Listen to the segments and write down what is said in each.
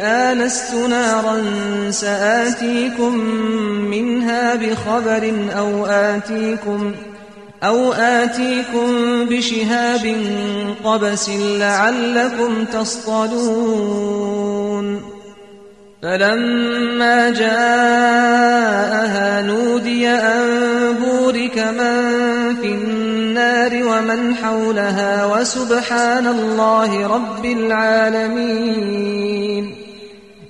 آنست نارا سآتيكم منها بخبر أو آتيكم أو آتيكم بشهاب قبس لعلكم تصطلون فلما جاءها نودي أن بورك من في النار ومن حولها وسبحان الله رب العالمين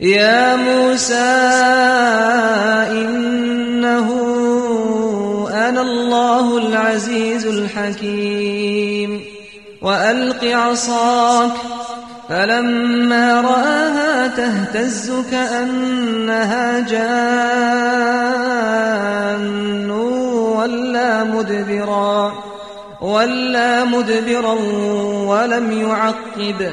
يا موسى إنه أنا الله العزيز الحكيم. وألق عصاك فلما رآها تهتز كأنها جان ولا مدبرا ولا مدبرا ولم يعقب.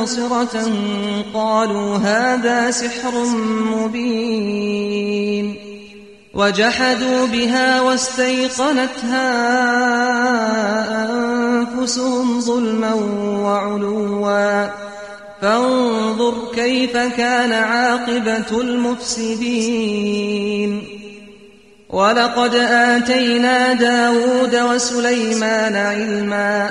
مبصرة قالوا هذا سحر مبين. وجحدوا بها واستيقنتها أنفسهم ظلما وعلوا. فانظر كيف كان عاقبة المفسدين. ولقد آتينا داود وسليمان علما.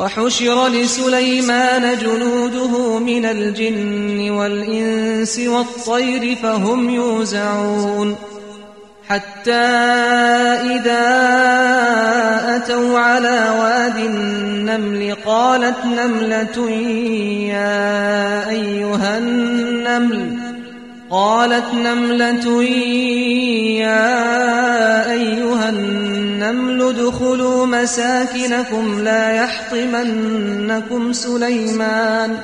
وحشر لسليمان جنوده من الجن والإنس والطير فهم يوزعون. حتى إذا أتوا على واد النمل قالت نملة يا أيها النمل قالت نملة يا أيها النمل ادخلوا مساكنكم لا يحطمنكم سليمان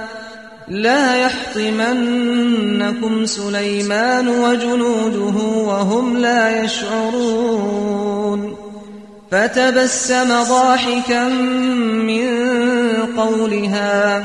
لا يحطمنكم سليمان وجنوده وهم لا يشعرون. فتبسم ضاحكا من قولها.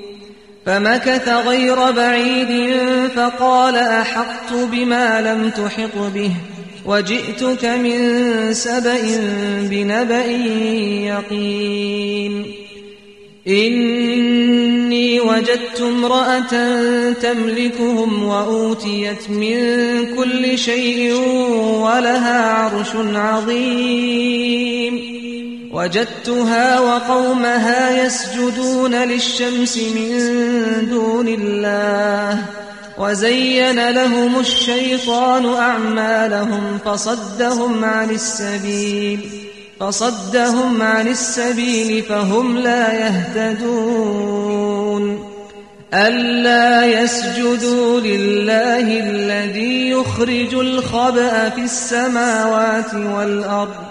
فمكث غير بعيد فقال أحقت بما لم تحط به وجئتك من سبأ بنبأ يقين. إني وجدت امرأة تملكهم وأوتيت من كل شيء ولها عرش عظيم. وجدتها وقومها يسجدون للشمس من دون الله وزين لهم الشيطان أعمالهم فصدهم عن السبيل فصدهم عن السبيل فهم لا يهتدون ألا يسجدوا لله الذي يخرج الخبأ في السماوات والأرض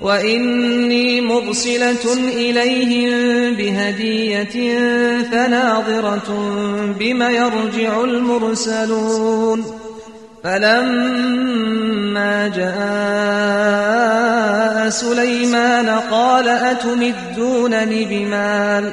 وإني مرسلة إليهم بهدية فناظرة بما يرجع المرسلون فلما جاء سليمان قال أتمدونني بمال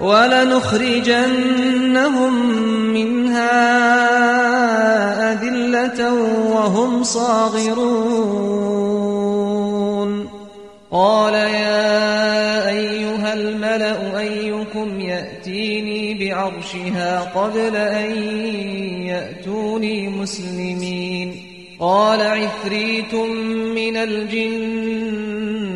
ولنخرجنهم منها أذلة وهم صاغرون. قال يا أيها الملأ أيكم يأتيني بعرشها قبل أن يأتوني مسلمين. قال عفريت من الجن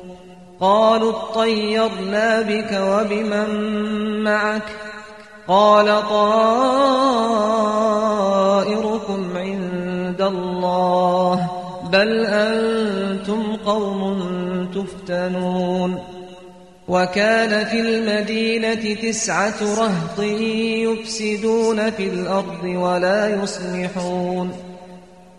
قالوا اطيرنا بك وبمن معك قال طائركم عند الله بل أنتم قوم تفتنون وكان في المدينة تسعة رهط يفسدون في الأرض ولا يصلحون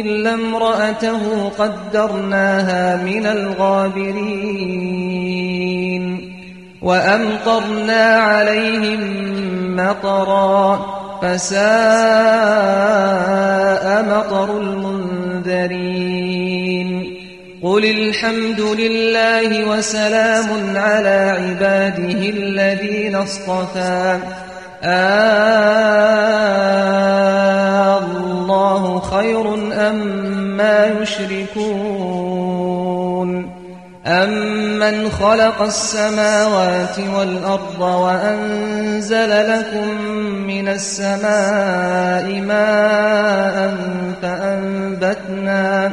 إلا امرأته قدرناها من الغابرين وأمطرنا عليهم مطرا فساء مطر المنذرين قل الحمد لله وسلام على عباده الذين اصطفى. آه الله خير أم ما يشركون أَمَّنْ خَلَقَ السَّمَاوَاتِ وَالْأَرْضَ وَأَنزَلَ لَكُم مِّنَ السَّمَاءِ مَاءً فَأَنبَتْنَا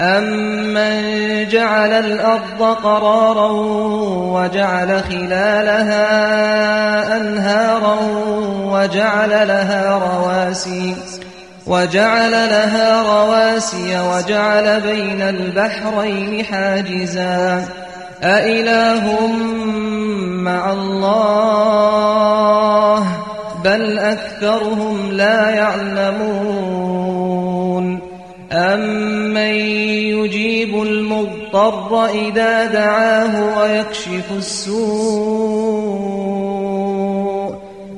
أَمَّن جَعَلَ الْأَرْضَ قَرَارًا وَجَعَلَ خِلَالَهَا أَنْهَارًا وَجَعَلَ لَهَا رَوَاسِيَ وَجَعَلَ لَهَا رواسي وَجَعَلَ بَيْنَ الْبَحْرَيْنِ حَاجِزًا أَإِلَٰهٌ مَّعَ اللَّهِ ۚ بَلْ أَكْثَرُهُمْ لَا يَعْلَمُونَ أَمَّن يُجِيبُ الْمُضْطَرَّ إِذَا دَعَاهُ وَيَكْشِفُ السُّوءَ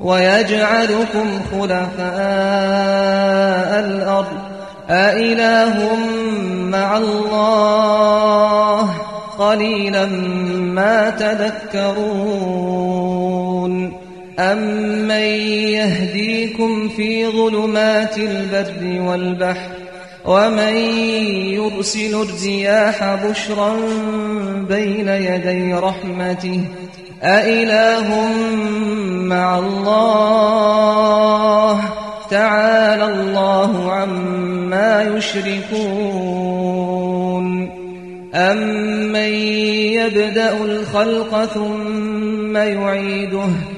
وَيَجْعَلُكُمْ خُلَفَاءَ الْأَرْضِ. أَإِلَٰهٌ مَّعَ اللَّهِ ۚ قَلِيلًا مَّا تَذَكَّرُونَ. أَمَّن يَهْدِيكُمْ فِي ظُلُمَاتِ الْبَرِّ وَالْبَحْرِ وَمَن يُرْسِلُ الرِّيَاحَ بُشْرًا بَيْنَ يَدَيْ رَحْمَتِهِ أَإِلَٰهٌ مَّعَ اللَّهِ ۚ؟ تَعَالَى اللَّهُ عَمَّا يُشْرِكُونَ. أَمَّن يَبْدَأُ الْخَلْقَ ثُمَّ يُعِيدُهُ؟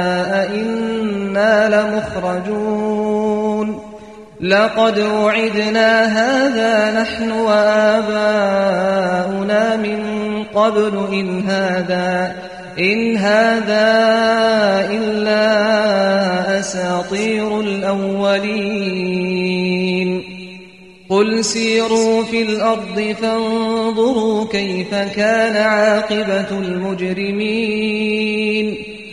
أَإِنَّا لَمُخْرَجُونَ. لَقَدْ وُعِدْنَا هَٰذَا نَحْنُ وَآبَاؤُنَا مِن قَبْلُ إِنْ هَٰذَا إِلَّا أَسَاطِيرُ الْأَوَّلِينَ. قُلْ سِيرُوا فِي الْأَرْضِ فَانظُرُوا كَيْفَ كَانَ عَاقِبَةُ الْمُجْرِمِينَ.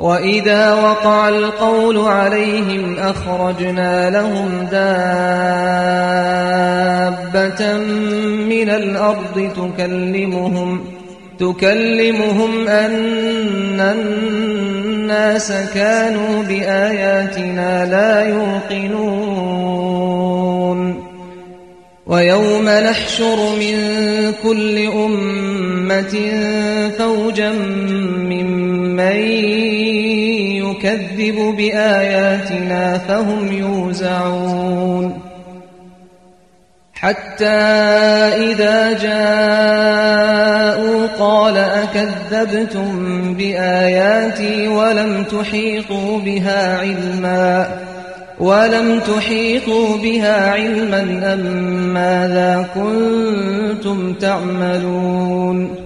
وإذا وقع القول عليهم أخرجنا لهم دابة من الأرض تكلمهم تكلمهم أن الناس كانوا بآياتنا لا يوقنون ويوم نحشر من كل أمة فوجا ممن يكذب بآياتنا فهم يوزعون. حتى إذا جاءوا قال أكذبتم بآياتي ولم تحيطوا بها علما؟ ولم تحيطوا بها علما أم ماذا كنتم تعملون؟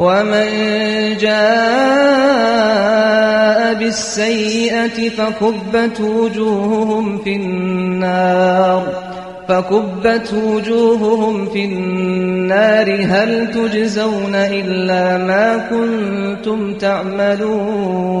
ومن جاء بالسيئة فكبت وجوههم في النار فكبت وجوههم في النار هل تجزون إلا ما كنتم تعملون